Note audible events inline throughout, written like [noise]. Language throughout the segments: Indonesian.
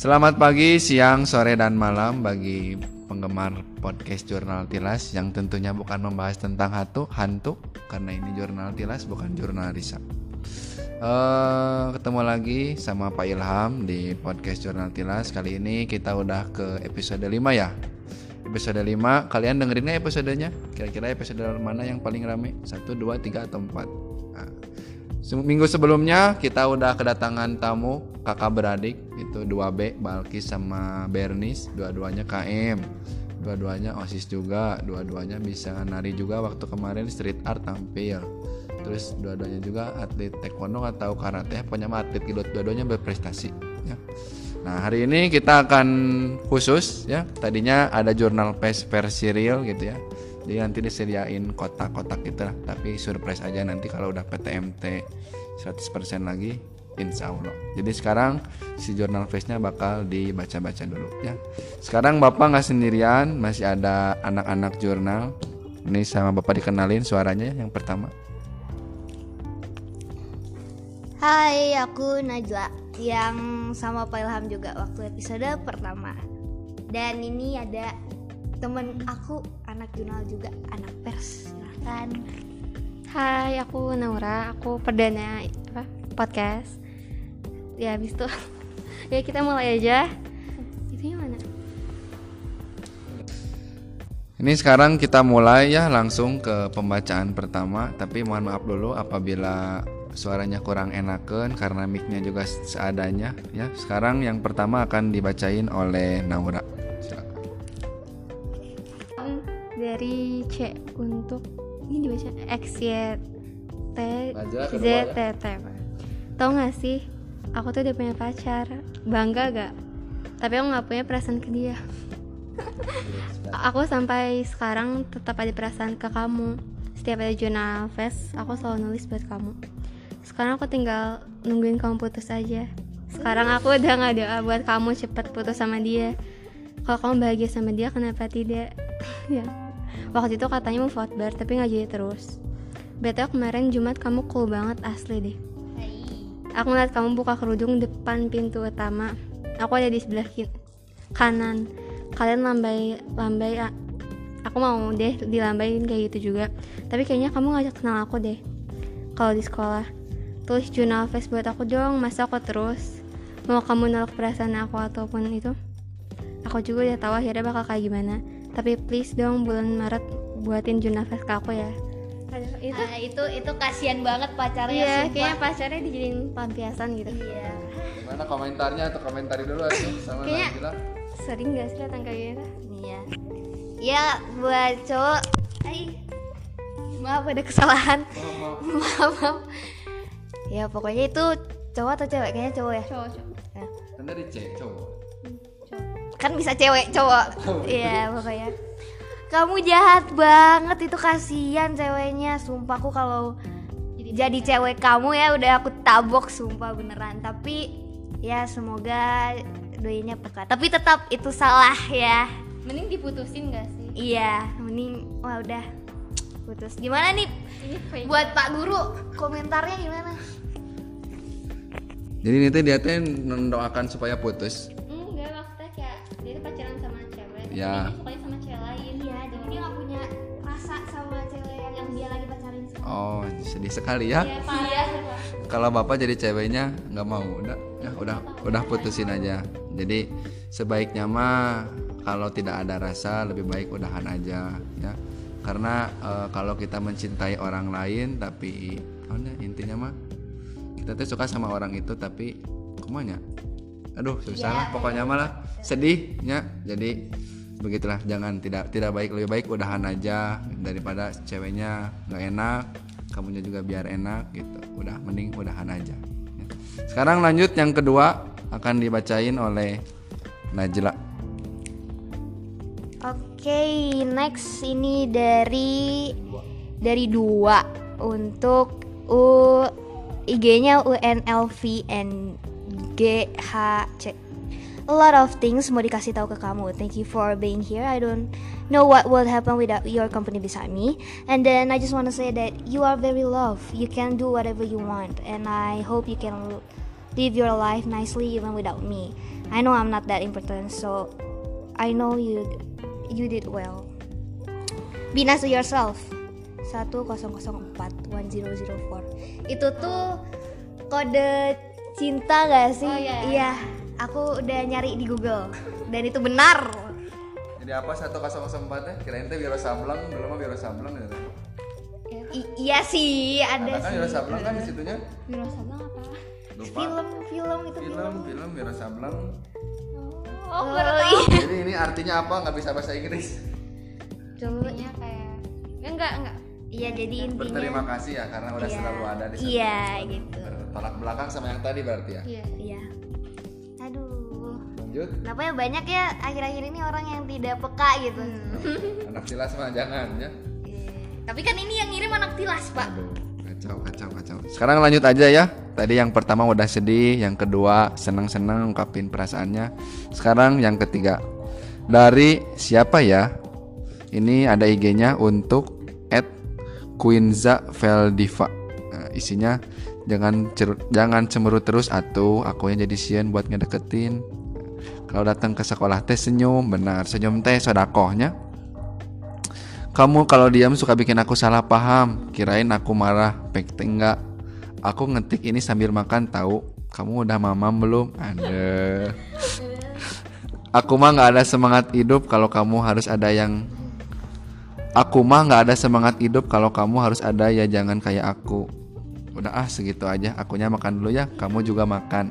Selamat pagi, siang, sore, dan malam bagi penggemar podcast Jurnal Tilas yang tentunya bukan membahas tentang hantu, hantu karena ini Jurnal Tilas bukan Jurnal Risa. Uh, ketemu lagi sama Pak Ilham di podcast Jurnal Tilas. Kali ini kita udah ke episode 5 ya. Episode 5, kalian dengerinnya episodenya? Kira-kira episode mana yang paling rame? 1, 2, 3, atau 4? Nah, Minggu sebelumnya kita udah kedatangan tamu kakak beradik itu 2B Balkis sama Bernis dua-duanya KM dua-duanya OSIS juga dua-duanya bisa nari juga waktu kemarin street art tampil. Terus dua-duanya juga atlet taekwondo atau karate pokoknya atlet gitu dua-duanya berprestasi ya. Nah hari ini kita akan khusus ya tadinya ada jurnal pes versi real gitu ya. Jadi nanti disediain kotak-kotak gitu lah tapi surprise aja nanti kalau udah PTMT 100% lagi insya Allah. Jadi sekarang si jurnal face nya bakal dibaca-baca dulu ya. Sekarang bapak nggak sendirian masih ada anak-anak jurnal. Ini sama bapak dikenalin suaranya yang pertama. Hai aku Najla yang sama Pak Ilham juga waktu episode pertama. Dan ini ada temen aku anak jurnal juga anak pers. Silahkan Hai aku Naura aku perdana apa podcast ya habis itu. [laughs] Ya kita mulai aja. Itu yang mana? Ini sekarang kita mulai ya langsung ke pembacaan pertama. Tapi mohon maaf dulu apabila suaranya kurang enakan karena micnya juga seadanya ya. Sekarang yang pertama akan dibacain oleh Naura. Dari C untuk ini dibaca X Y T Z T T tau gak sih aku tuh udah punya pacar. Bangga gak? Tapi aku nggak punya perasaan ke dia. Aku sampai sekarang tetap ada perasaan ke kamu. Setiap ada jurnal fest aku selalu nulis buat kamu. Sekarang aku tinggal nungguin kamu putus aja. Sekarang aku udah nggak doa buat kamu cepet putus sama dia. Kalau kamu bahagia sama dia kenapa tidak? [laughs] Ya. Waktu itu katanya mau bar tapi nggak jadi terus. Betul kemarin Jumat kamu cool banget asli deh. Aku ngeliat kamu buka kerudung depan pintu utama. Aku ada di sebelah kanan. Kalian lambai lambai aku mau deh dilambain kayak gitu juga. Tapi kayaknya kamu ngajak kenal aku deh. Kalau di sekolah. Tulis jurnal face buat aku dong, masa aku terus mau kamu nolak perasaan aku ataupun itu. Aku juga udah tahu akhirnya bakal kayak gimana tapi please dong bulan Maret buatin Junafes ke aku ya itu? Uh, itu itu kasihan banget pacarnya iya sumpah. kayaknya pacarnya dijadiin pelampiasan gitu. Iya. Gimana komentarnya atau komentari dulu aja sama kayaknya Nabila? Sering gak sih datang kayak gitu iya. Ya buat cowok. Ay maaf ada kesalahan. Oh, maaf. maaf ya pokoknya itu cowok atau cewek? Kayaknya cowok ya? Cowok cowok. Ya. kan dari cewek cowok. Kan bisa cewek cowok. Oh, iya pokoknya kamu jahat banget itu kasihan ceweknya. Sumpahku kalau jadi, jadi cewek kamu ya udah aku tabok sumpah beneran. Tapi ya semoga doinya peka tapi tetap itu salah ya. Mending diputusin gak sih? Iya mending wah udah. Putus. Gimana nih? Ini buat pak guru komentarnya gimana? Jadi nanti dia tuh mendoakan supaya putus. Ya sukanya sama cewek lain oh sedih sekali ya. Iya, kalau bapak jadi ceweknya nggak mau udah ya udah udah putusin aja. Jadi sebaiknya mah kalau tidak ada rasa lebih baik udahan aja ya. Karena e, kalau kita mencintai orang lain tapi oh intinya mah kita tuh suka sama orang itu tapi ke mana aduh susah ya, lah pokoknya malah. Sedihnya jadi begitulah jangan tidak tidak baik lebih baik udahan aja daripada ceweknya nggak enak kamunya juga biar enak gitu. Udah mending udahan aja. Sekarang lanjut yang kedua akan dibacain oleh Najla. Oke, okay, next ini dari dari dua untuk U IG-nya UNLVNGHC a lot of things mau dikasih tahu ke kamu. Thank you for being here. I don't know what would happen without your company beside me. And then I just want to say that you are very loved. You can do whatever you want, and I hope you can live your life nicely even without me. I know I'm not that important so I know you you did well be nice to yourself 1004 1004 itu tuh kode cinta gak sih Oh, iya. iya aku udah nyari di Google dan itu benar Jadi apa 1004 ya? Kirain teh Wiro Sableng, dulu mah Wiro Sableng gitu. I- iya sih ada Karena kan sih Wiro Sableng kan di situnya Wiro Sableng apa lupa. film film itu film, film, film Wiro Sableng. oh Oh, baru iya. Jadi ini artinya apa? Nggak bisa bahasa Inggris. dulunya kayak enggak enggak iya jadi intinya Berterima kasih ya karena udah Iya. selalu ada di sana. iya gitu Bertolak belakang sama yang tadi berarti ya. iya iya Lanjut. kenapa ya banyak ya akhir-akhir ini orang yang tidak peka gitu Anak tilas mah jangan ya. Iya. tapi kan ini yang ngirim anak tilas pak Aduh, kacau, kacau, kacau. Sekarang lanjut aja ya. Tadi yang pertama udah sedih, yang kedua senang-senang ungkapin perasaannya. Sekarang yang ketiga. Dari siapa ya? Ini ada IG-nya untuk at Quinza Veldiva. Nah, isinya jangan cer- jangan cemberut terus atuh, akunya jadi sieun buat ngedeketin. Kalau datang ke sekolah teh senyum, benar. Senyum teh sodakohnya. Kamu kalau diam suka bikin aku salah paham. Kirain aku marah, pek enggak. Aku ngetik ini sambil makan tahu. Kamu udah mamam belum? Ada. Aku mah nggak ada semangat hidup kalau kamu harus ada yang. Aku mah nggak ada semangat hidup kalau kamu harus ada ya jangan kayak aku. Udah ah segitu aja. Akunya makan dulu ya. Kamu juga makan.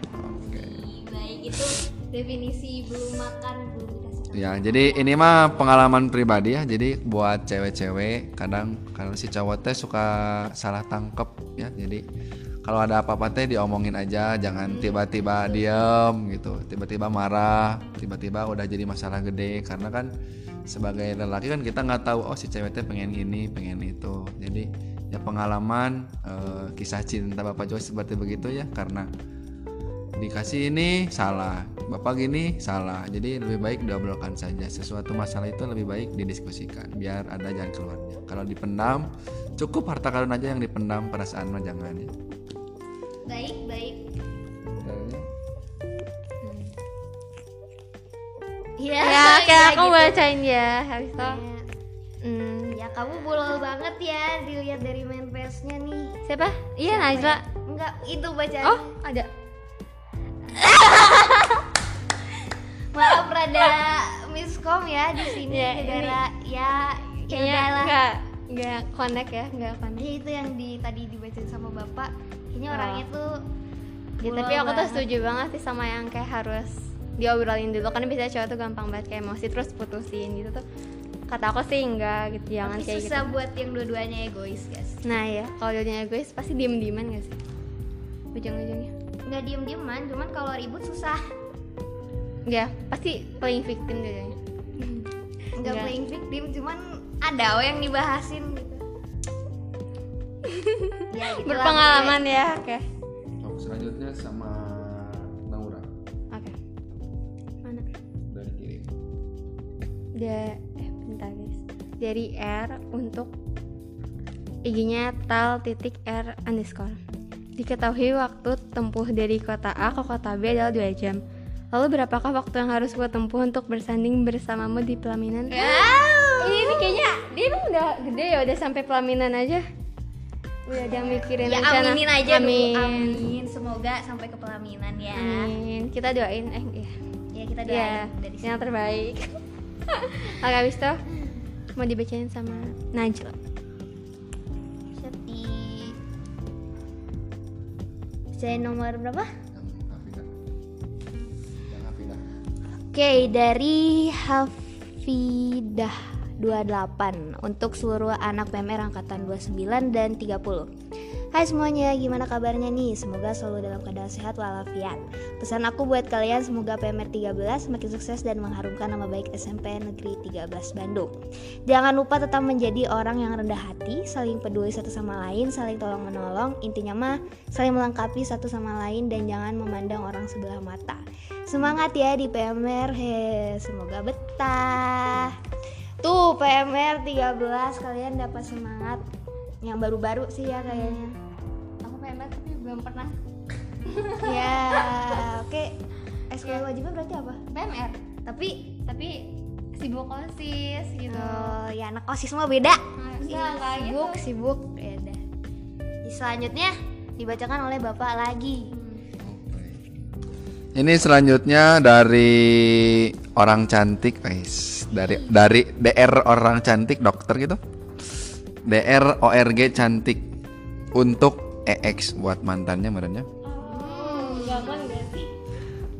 Definisi belum makan belum dikasih Ya, jadi ini mah pengalaman pribadi ya. Jadi buat cewek-cewek kadang kalau si cowok teh suka salah tangkep ya. Jadi kalau ada apa-apa teh diomongin aja, jangan tiba-tiba diem gitu. Tiba-tiba marah, tiba-tiba udah jadi masalah gede karena kan sebagai lelaki kan kita nggak tahu oh si cewek teh pengen ini, pengen itu. Jadi ya pengalaman eh, kisah cinta Bapak Joy seperti begitu ya karena dikasih ini salah. Bapak gini salah. Jadi lebih baik diobrolkan saja. Sesuatu masalah itu lebih baik didiskusikan biar ada jalan keluarnya. Kalau dipendam cukup harta karun aja yang dipendam perasaan mah jangan ya. Baik baik. Iya, ya oke iya aku gitu. bacain ya habis itu. Iya. hmm, Ya kamu bolol banget ya dilihat dari main face-nya nih. siapa? Iya Najla Enggak, itu bacaan. oh ada Rada miskom ya di sini Ya, gara ya kayaknya ya udahlah. enggak enggak connect ya enggak connect Ya itu yang di tadi dibacain sama Bapak. Kayaknya Oh. orangnya tuh Ya, tapi aku tuh setuju banget sih sama yang kayak harus diobrolin dulu kan biasanya cowok tuh gampang banget kayak emosi terus putusin gitu tuh kata aku sih enggak gitu jangan tapi kayak susah gitu buat yang dua-duanya egois, guys. nah ya kalau dia egois pasti diem dieman gak sih ujung-ujungnya Nggak diem-dieman, cuman kalau ribut susah. Ya pasti playing victim jadinya Nggak Nggak. playing victim, cuman ada oh yang dibahasin gitu. [laughs] ya, gitu berpengalaman ya oke. Oh, selanjutnya sama Naura. Oke. Mana? Dari kiri. Dia eh bentar guys. Dari R untuk IG-nya tal titik R underscore. Diketahui waktu tempuh dari kota A ke kota B adalah 2 jam lalu berapakah waktu yang harus gue tempuh untuk bersanding bersamamu di pelaminan Ya. ini, ini kayaknya dia emang udah gede ya udah sampai pelaminan aja udah ada mikirin Ya rencana. aminin aja amin. dulu, amin. Semoga sampai ke pelaminan ya. amin kita doain eh iya Ya kita doain ya dari sini. yang terbaik [laughs] Oke habis itu mau dibacain sama Najla Sedih. Saya nomor berapa? Oke, dari Hafidah 28 untuk seluruh anak PMR angkatan 29 dan 30. Hai semuanya, gimana kabarnya nih? Semoga selalu dalam keadaan sehat walafiat. Pesan aku buat kalian semoga PMR 13 makin sukses dan mengharumkan nama baik SMP Negeri 13 Bandung. Jangan lupa tetap menjadi orang yang rendah hati, saling peduli satu sama lain, saling tolong menolong. Intinya mah saling melengkapi satu sama lain dan jangan memandang orang sebelah mata. Semangat ya di PMR, he, semoga betah. Tuh PMR 13 kalian dapat semangat yang baru-baru sih ya kayaknya. aku PMR tapi belum pernah. [laughs] Ya, [laughs] oke. SKL wajibnya berarti apa? PMR tapi? Tapi sibuk osis gitu. Oh, ya anak osis mah beda. Enggak enggak gitu. sibuk sibuk. Ya udah selanjutnya dibacakan oleh bapak lagi. Ini selanjutnya dari orang cantik, guys. Dari dari DR orang cantik dokter gitu. DR ORG cantik untuk EX buat mantannya merenya.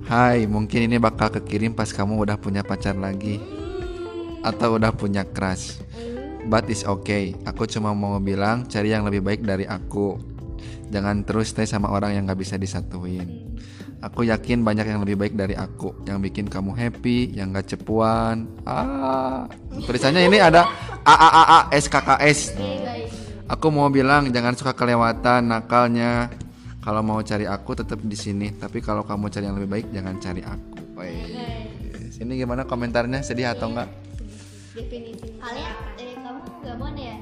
Hai, mungkin ini bakal kekirim pas kamu udah punya pacar lagi atau udah punya crush. But it's okay. Aku cuma mau bilang cari yang lebih baik dari aku. Jangan terus stay sama orang yang gak bisa disatuin. Aku yakin banyak yang lebih baik dari aku, yang bikin kamu happy, yang gak cepuan. Ah, tulisannya ini ada A A A A S K K S. Aku mau bilang jangan suka kelewatan nakalnya. Kalau mau cari aku tetap di sini, tapi kalau kamu cari yang lebih baik jangan cari aku. Wih. Ini gimana komentarnya sedih atau enggak? definisi kalian eh, kamu gabon ya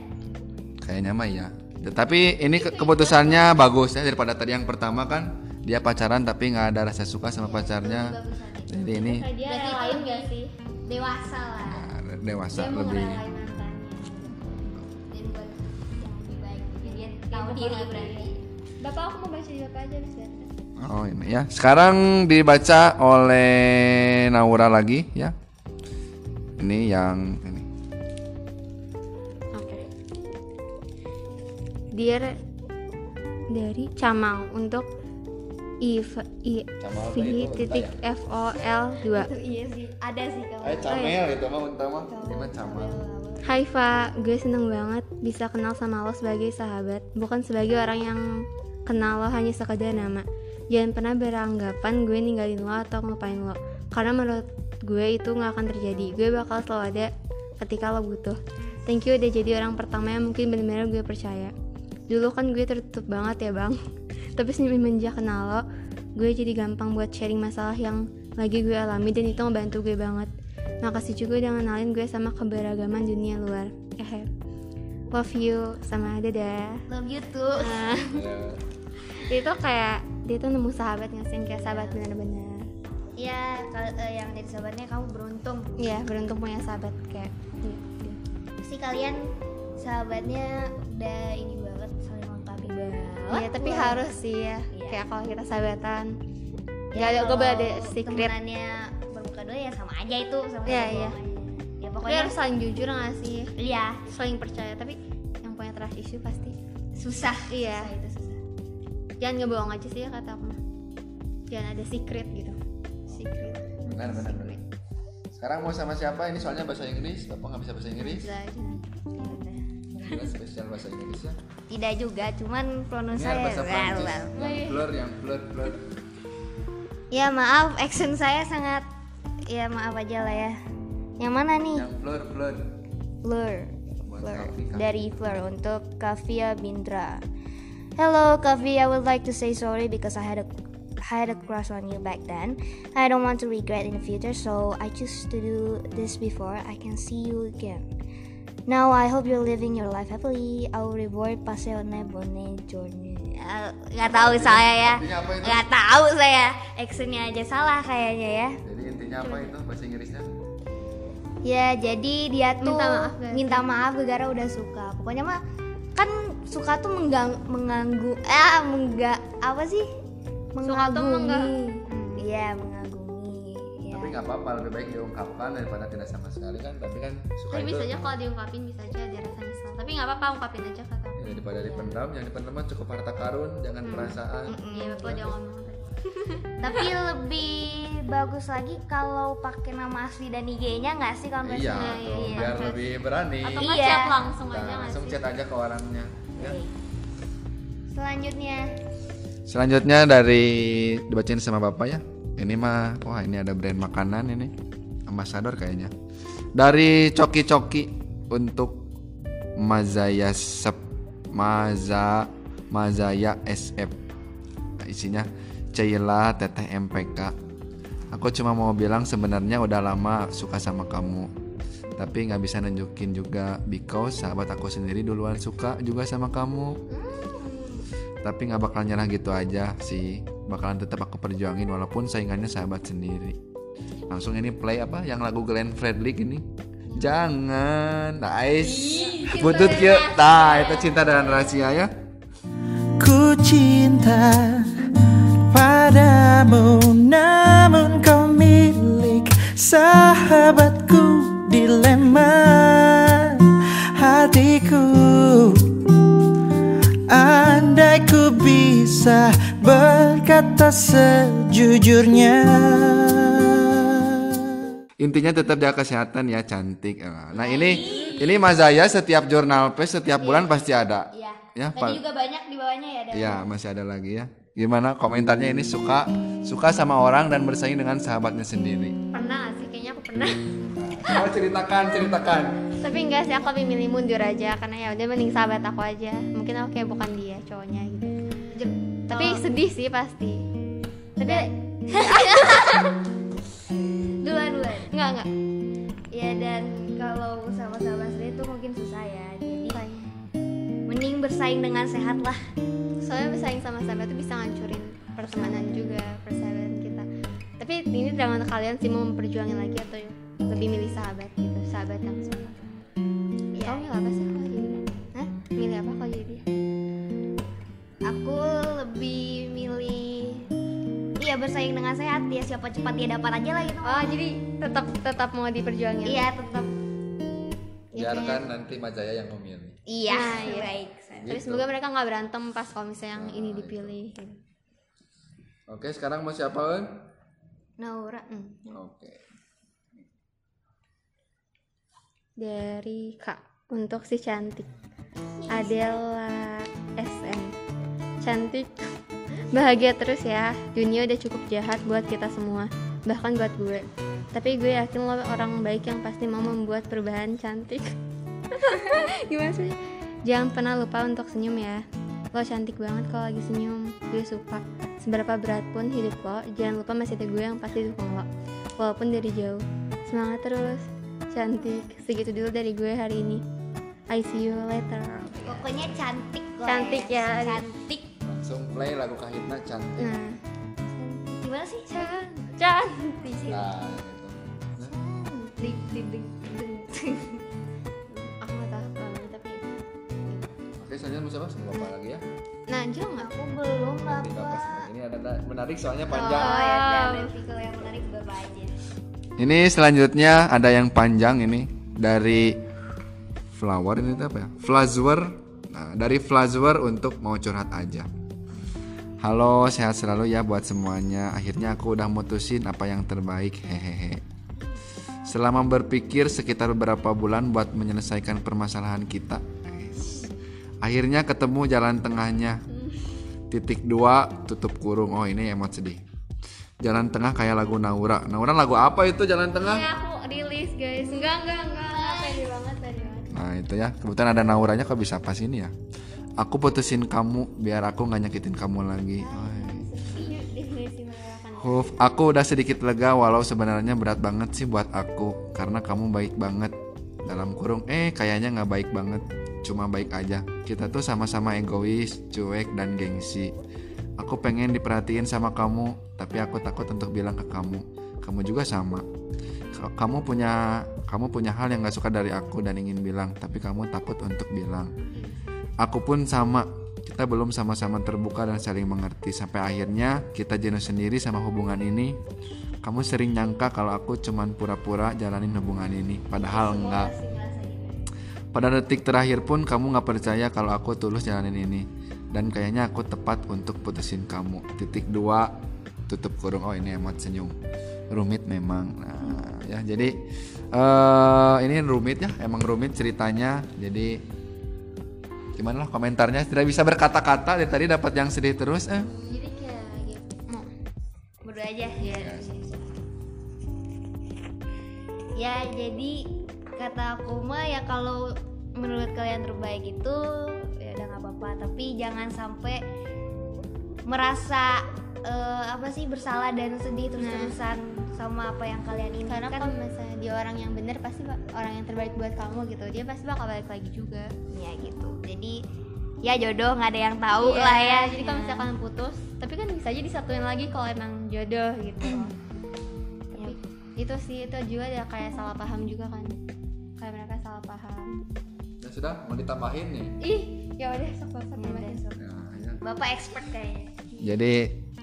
Kayaknya mah iya. Tapi ini ke- keputusannya bagus ya daripada tadi yang pertama kan dia pacaran tapi nggak ada rasa suka sama pacarnya. Jadi ini dia itu gak sih dewasa lah nah, dewasa dia lebih. dia tahu diri berarti bapak aku mau baca di bapak aja bisa Oh ini ya. Sekarang dibaca oleh Naura lagi ya. Ini yang ini. Oke. Dear dari Camal untuk i i v tadi itu titik f o l 2 iya sih ada sih kamu Eh camel gitu mah utama. Ini mah camal. Hai Fa, gue seneng banget bisa kenal sama lo sebagai sahabat, bukan sebagai orang yang kenal lo hanya sekedar nama. Jangan pernah beranggapan gue ninggalin lo atau ngelupain lo, karena menurut gue itu nggak akan terjadi. Gue bakal selalu ada ketika lo butuh. Thank you udah jadi orang pertama yang mungkin benar-benar gue percaya. Dulu kan gue tertutup banget ya bang, tapi semenjak kenal lo, gue jadi gampang buat sharing masalah yang lagi gue alami dan itu ngebantu gue banget. Makasih juga udah ngenalin gue sama keberagaman dunia luar. Eh, love you sama dadah. love you too Nah, [laughs] itu kayak dia tuh nemu sahabat nggak sih yang kayak sahabat bener-bener. ya kalau eh, yang jadi sahabatnya kamu beruntung Iya, beruntung punya sahabat kayak dia. pasti kalian sahabatnya udah ini banget saling melengkapi banget Iya, tapi Wah. harus sih ya. Iya. Kayak kalau kita sahabatan, Ya, Gak ada, gue ada secret. temenannya bermuka dua ya sama aja itu sama Iya, sama iya. aja. ya Tapi pokoknya harus saling jujur nggak sih? iya Saling percaya, tapi yang punya trust issue pasti susah Iya. susah itu susah jangan ngebohong aja sih ya kata aku. Jangan ada secret gitu. secret Benar benar benar. Sekarang mau sama siapa? Ini soalnya bahasa Inggris. Bapak nggak bisa bahasa Inggris. Bisa. Ya. Jelas spesial bahasa ya. tidak juga cuman pronunciasi bahasa Prancis. Yang blur, yang blur, blur. ya maaf action saya sangat ya maaf aja lah ya yang mana nih Yang blur, blur. Kavi, Kavi. dari Fleur untuk Kavia Bindra Hello Kavi, I would like to say sorry because I had a I had a crush on you back then. I don't want to regret in the future, so I choose to do this before I can see you again. Now I hope you're living your life happily. Au revoir, passione bonne journée. Ah, Nggak tahu saya ya. Nggak tahu saya. Actionnya aja salah kayaknya ya. Jadi intinya apa itu bahasa Inggrisnya? Ya jadi dia tuh Minta maaf gak minta maaf gara-gara udah suka. Pokoknya mah kan suka tuh menggang, mengganggu eh enggak apa sih? Suka tuh Mengagumi. mengga- Hmm, Iya, mengagumi. Ya. Tapi nggak apa-apa, lebih baik diungkapkan daripada tidak sama sekali kan. Tapi kan suka Tapi itu bisa aja kalau diungkapin bisa aja ada rasa nyesal. Tapi nggak apa-apa ungkapin aja kata ya, daripada dipendam, yang dipendam cukup harta karun, jangan perasaan. Iya, bapak udah ngomong tadi. [laughs] Tapi lebih bagus lagi kalau pakai nama asli dan IG-nya nggak sih kalau Iya, tuh, Iya. biar lebih berani. Atau Iya. chat langsung aja Nah, nggak langsung chat aja ke orangnya. Ya. Selanjutnya Selanjutnya dari dibacain sama bapak ya. Ini mah, wah ini ada brand makanan ini, ambasador kayaknya. Dari Coki Coki untuk Mazaya Sep, Maza, Mazaya SF. Nah, isinya Ceila Teteh MPK. Aku cuma mau bilang sebenarnya udah lama suka sama kamu. Tapi nggak bisa nunjukin juga because sahabat aku sendiri duluan suka juga sama kamu tapi nggak bakal nyerah gitu aja sih bakalan tetap aku perjuangin walaupun saingannya sahabat sendiri. Langsung ini play apa? Yang lagu Glenn Fredly ini. Jangan nice butut kia nah itu cinta dan rahasia ya. Ku cinta padamu Namun kau milik sahabatku Dilema. Hatiku Andai ku bisa berkata sejujurnya. Intinya tetap jaga kesehatan ya cantik. Nah ini ini Mas Zaya setiap jurnal pes setiap bulan pasti ada. Iya. ya Tadi juga banyak di bawahnya ya. ada. Iya masih ada lagi ya. Gimana komentarnya? Ini suka suka sama orang dan bersaing dengan sahabatnya sendiri. Pernah sih? Kayaknya aku pernah. Oh, ceritakan ceritakan. Tapi enggak sih aku lebih milih mundur aja. Karena ya udah mending sahabat aku aja. Mungkin aku kayak bukan dia cowoknya gitu Tapi sedih sih pasti. Tapi [laughs] duluan duluan. enggak enggak. Ya dan kalau sama sahabat sendiri itu mungkin susah ya. Jadi mending bersaing dengan sehat lah. soalnya bersaing sama sahabat itu bisa ngancurin pertemanan juga persahabatan kita. Tapi ini dengan kalian sih mau memperjuangin lagi atau lebih milih sahabat gitu sahabat yang semua Iya. kamu milih apa sih? Kalau jadi Hah? milih apa kalau jadi Aku lebih milih Iya bersaing dengan sehat ya siapa cepat dia dapat aja lah gitu. oh jadi tetap tetap mau diperjuangin Iya tetap. biarkan nanti Majaya yang memilih Iya. Nah, [laughs] iya. Baik. tapi semoga mereka nggak berantem pas kalau misalnya yang ini dipilih oke sekarang mau siapa Un? Naura. Hmm. oke dari kak untuk si cantik Adela SN cantik. Bahagia terus ya. Dunia udah cukup jahat buat kita semua. Bahkan buat gue. Tapi gue yakin lo orang baik yang pasti mau membuat perubahan cantik. [laughs] Gimana sih? Jangan pernah lupa untuk senyum ya. Lo cantik banget kalau lagi senyum. Gue suka. Seberapa berat pun hidup lo jangan lupa masih ada gue yang pasti dukung lo. Walaupun dari jauh. Semangat terus. Cantik. Segitu dulu dari gue hari ini. I see you later. Pokoknya cantik lah Cantik ya. Cantik. Play lagu kahitna cantik nah Gimana sih? cantik nah gitu. Nah, Ding ding ding ding. aku nggak tahu namanya tapi oke selanjutnya mau siapa sama bapak lagi ya nah Jel nggak Aku belum Nanti apa. bapak ini ada menarik soalnya panjang Oh ya dan artikel yang menarik bapak aja. Ini selanjutnya ada yang panjang ini dari flower ini apa ya? Flower. Nah, dari flower untuk mau curhat aja. Halo, sehat selalu ya buat semuanya. Akhirnya aku udah mutusin apa yang terbaik. Hehehe. Selama berpikir sekitar beberapa bulan buat menyelesaikan permasalahan kita. Akhirnya ketemu jalan tengahnya. Titik dua tutup kurung. Oh, ini emot sedih. Jalan tengah kayak lagu Naura. Naura lagu apa itu jalan tengah? ya aku rilis guys enggak enggak enggak pede banget banget Nah itu ya kebetulan ada Nauranya kok bisa pas ini ya Aku putusin kamu biar aku nggak nyakitin kamu lagi. Huf, aku udah sedikit lega walau sebenarnya berat banget sih buat aku. Karena kamu baik banget Dalam kurung, eh kayaknya nggak baik banget. Cuma baik aja. Kita tuh sama-sama egois, cuek, dan gengsi. Aku pengen diperhatiin sama kamu Tapi aku takut untuk bilang ke kamu. Kamu juga sama. Ka- Kamu punya kamu punya hal yang gak suka dari aku dan ingin bilang Tapi kamu takut untuk bilang Aku pun sama kita belum sama-sama terbuka dan saling mengerti sampai akhirnya kita jenuh sendiri sama hubungan ini. Kamu sering nyangka kalau aku cuman pura-pura jalanin hubungan ini, padahal enggak. Pada detik terakhir pun kamu nggak percaya kalau aku tulus jalanin ini, dan kayaknya aku tepat untuk putusin kamu. Titik dua tutup kurung. Oh ini emot senyum. Rumit memang. Nah, ya jadi eh ini rumit ya, emang rumit ceritanya. Jadi gimana lah komentarnya? Tidak bisa berkata-kata dari tadi dapat yang sedih terus eh. Jadi kayak mau Berdua aja ya. Ya jadi kata aku mah ya kalau menurut kalian terbaik itu ya udah nggak apa-apa. Tapi jangan sampai merasa eh, apa sih bersalah dan sedih terus-terusan sama apa yang kalian ini karena kan kalau misalnya dia orang yang benar pasti orang yang terbaik buat kamu gitu. Dia pasti bakal balik lagi juga. Ya gitu. Jadi ya jodoh nggak ada yang tahu Iya, lah ya. jadi kalau misalkan putus tapi kan bisa aja disatuin lagi kalau emang jodoh gitu. Tapi itu sih itu juga ada kayak salah paham juga kan. Kayak mereka salah paham. Ya sudah, mau ditambahin nih. ih ya udah sok sok Ya sok. Ya, ya. bapak expert kayaknya. Jadi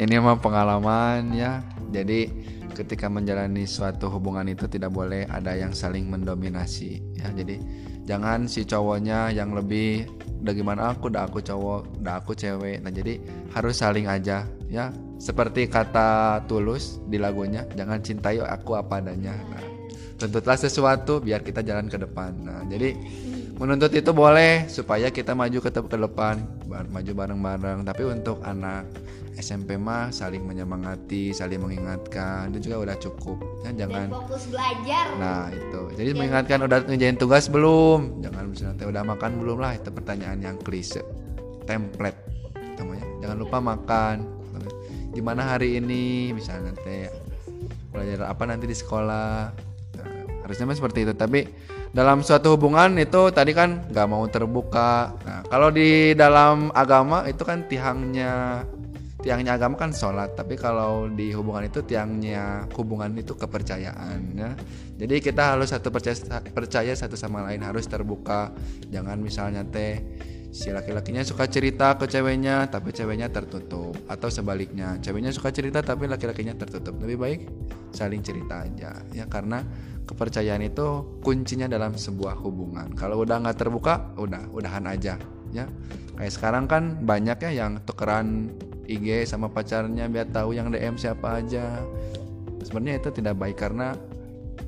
ini mah pengalaman ya. Jadi ketika menjalani suatu hubungan itu tidak boleh ada yang saling mendominasi ya. Jadi jangan si cowoknya yang lebih udah gimana aku, udah aku cowok, udah aku cewek. Nah, jadi harus saling aja ya. Seperti kata Tulus di lagunya, jangan cintai aku apa adanya. Nah, tuntutlah sesuatu biar kita jalan ke depan. Nah, jadi menuntut itu boleh supaya kita maju ke, ke depan, bar- maju bareng-bareng. Tapi untuk anak SMP mah saling menyemangati, saling mengingatkan itu juga udah cukup. Ya, dan jangan fokus belajar Nah itu, jadi mengingatkan udah ngerjain tugas belum? Jangan misalnya "Teh, udah makan belum lah? Itu pertanyaan yang klise, template, namanya. Jangan lupa makan. Gimana hari ini? Misalnya teh belajar apa nanti di sekolah? Nah, harusnya mah seperti itu. Tapi dalam suatu hubungan itu tadi kan nggak mau terbuka. Nah kalau di dalam agama itu kan tiangnya tiangnya agama kan sholat. Tapi kalau di hubungan itu tiangnya hubungan itu kepercayaan ya. Jadi kita harus satu percaya percaya satu sama lain harus terbuka. Jangan misalnya teh si laki-lakinya suka cerita ke ceweknya tapi ceweknya tertutup. Atau sebaliknya ceweknya suka cerita tapi laki-lakinya tertutup. Lebih baik saling cerita aja ya. Karena kepercayaan itu kuncinya dalam sebuah hubungan. Kalau udah nggak terbuka udah udahan aja ya. Kayak sekarang kan banyak ya yang tukeran IG sama pacarnya biar tahu yang DM siapa aja. Sebenarnya itu tidak baik karena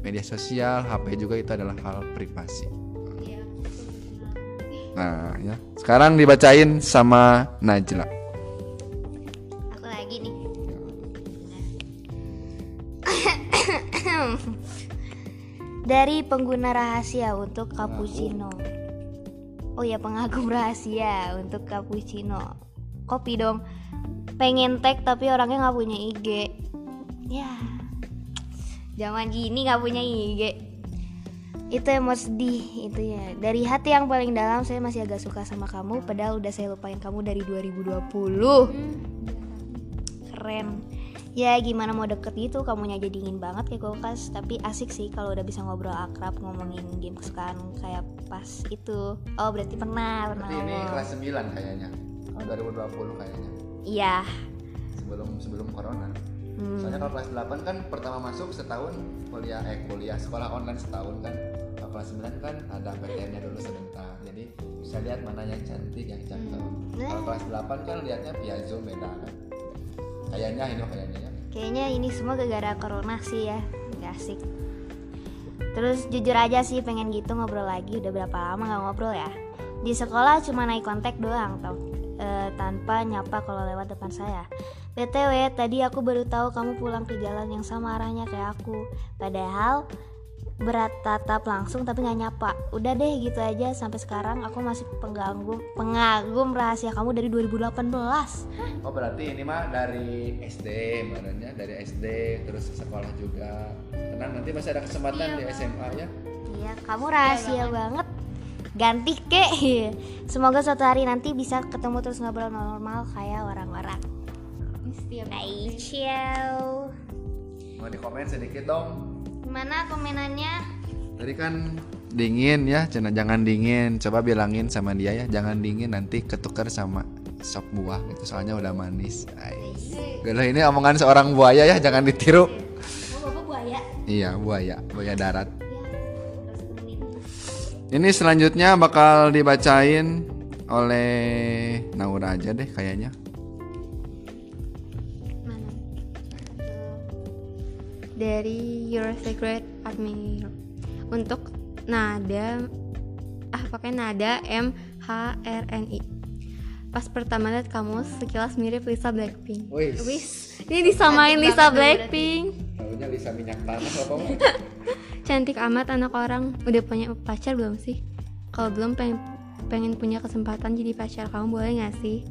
media sosial HP juga itu adalah hal privasi. Nah ya. Sekarang dibacain sama Najla dari pengguna rahasia untuk cappuccino. Oh ya pengagum rahasia untuk cappuccino. Kopi dong. Pengen tag tapi orangnya nggak punya IG ya. Zaman gini nggak punya IG itu yang mau sedih itu ya. Dari hati yang paling dalam saya masih agak suka sama kamu padahal udah saya lupain kamu dari 2020 keren ya gimana mau deket gitu? Kamunya jadi dingin banget kayak kulkas. Tapi asik sih kalau udah bisa ngobrol akrab ngomongin game kesukaan kayak pas itu. Oh berarti pernah pernah ngomong 9 kayaknya. 2020 kayaknya. Iya. Sebelum sebelum corona. Hmm. soalnya kalau kelas 8 kan pertama masuk setahun kuliah eh kuliah sekolah online setahun kan. Kalau kelas 9 kan ada PTN nya dulu sebentar. Jadi bisa lihat mana yang cantik. Yang cakep kalau kelas 8 kan lihatnya via zoom beda kan kayaknya ini kayaknya ya Kayaknya ini semua gara-gara corona sih ya. Gak asik. Terus jujur aja sih pengen gitu ngobrol lagi. Udah berapa lama gak ngobrol ya? Di sekolah cuma naik kontak doang tau. Eh, Tanpa nyapa kalau lewat depan saya. BTW tadi aku baru tahu kamu pulang ke jalan yang sama arahnya kayak aku. Padahal berat tatap langsung tapi nggak nyapa. Udah deh gitu aja. Sampai sekarang aku masih pengganggu pengagum rahasia kamu dari 2018 oh berarti ini mah dari SD badannya dari SD terus sekolah juga. Tenang nanti masih ada kesempatan di SMA ya. Iya, kamu rahasia banget. Ganti kek. [laughs] Semoga suatu hari nanti bisa ketemu terus ngobrol normal kayak orang-orang. Bye, ciao. mau di komen sedikit dong Gimana komenannya? Tadi kan dingin ya, jangan jangan dingin. Coba bilangin sama dia ya, jangan dingin nanti ketukar sama sop buah gitu. Soalnya udah manis. Gila, ini omongan seorang buaya ya, jangan ditiru. Oh, bapak buaya. Iya, buaya, buaya darat. Ini selanjutnya bakal dibacain oleh Naura aja deh kayaknya. Dari Your Secret Admirer untuk nada ah pakai nada M H R N I. Pas pertama lihat kamu sekilas mirip Lisa Blackpink. Wis. wis. Ini disamain Cantik Lisa banget Blackpink. Tahunya Lisa minyak tanah apa [laughs] cantik amat anak orang. Udah punya pacar belum sih? Kalau belum pengen pengen punya kesempatan jadi pacar kamu boleh gak sih?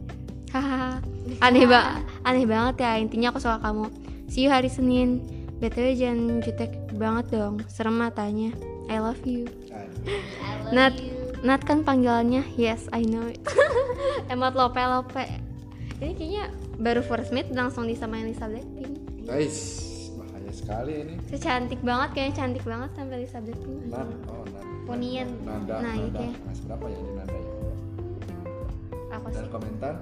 Hahaha. Aneh ba aneh banget ya intinya aku suka kamu. See you hari Senin btw jangan jutek banget dong serem matanya I love you Nat Nat kan panggilannya yes I know it. [laughs] emot lope lope ini kayaknya baru first meet langsung disamain Lisa Blackpink guys bahaya sekali ini secantik banget kayaknya cantik banget sampai Lisa Blackpink Nan, oh nan. Ponian. Nada, Nah, nada. iya. Mas berapa ya ini nada ya? aku Dan sih komentar?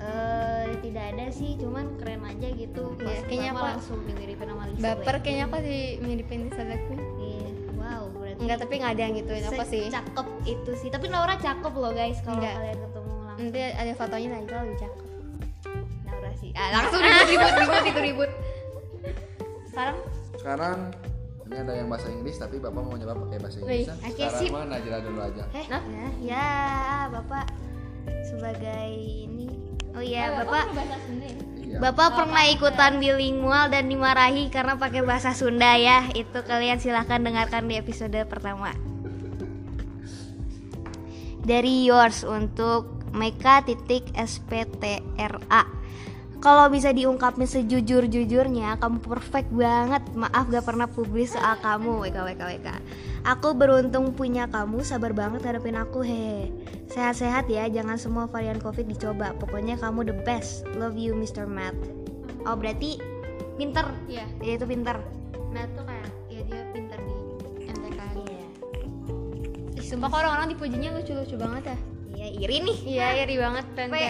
Eh, tidak ada sih, cuman keren aja gitu. Pas Iya, kayaknya aku- langsung dimiripin sama Lisa baper Blackpink. kayaknya aku sih miripin Lisa Blackpink Iya, wow, berarti enggak tapi nggak ada yang gituin apa sih cakep itu sih. Tapi Naura cakep loh guys kalau kalian ketemu langsung. nanti ada fotonya Najla lebih cakep Naura sih. Ah, langsung ribut ribut ribut itu ribut. Sekarang Sekarang ini ada yang bahasa Inggris tapi Bapak mau nyoba pakai bahasa Wih, Inggris. oke, Sekarang sip. mah Najla dulu aja. eh Nah. ya, ya Bapak sebagai ini Oh iya, Bapak bahasa Sunda ya? Iya. Bapak pernah ikutan bilingual dan dimarahi karena pakai bahasa Sunda ya. Itu kalian silahkan dengarkan di episode pertama. Dari yours untuk Meka titik SPTRA. Kalau bisa diungkapin sejujur-jujurnya, kamu perfect banget. Maaf gak pernah publis soal kamu, WKWKWK. Aku beruntung punya kamu, sabar banget hadapin aku, hehe. Sehat-sehat ya, jangan semua varian covid dicoba. Pokoknya kamu the best. Love you, Mr. Matt. Oh berarti pinter, iya dia itu pinter. Matt tuh kayak ya dia pintar di MTK Iya. Ih, sumpah kok orang-orang dipujinya lucu-lucu banget ya Iya iri nih. iya iri banget pengen Pe.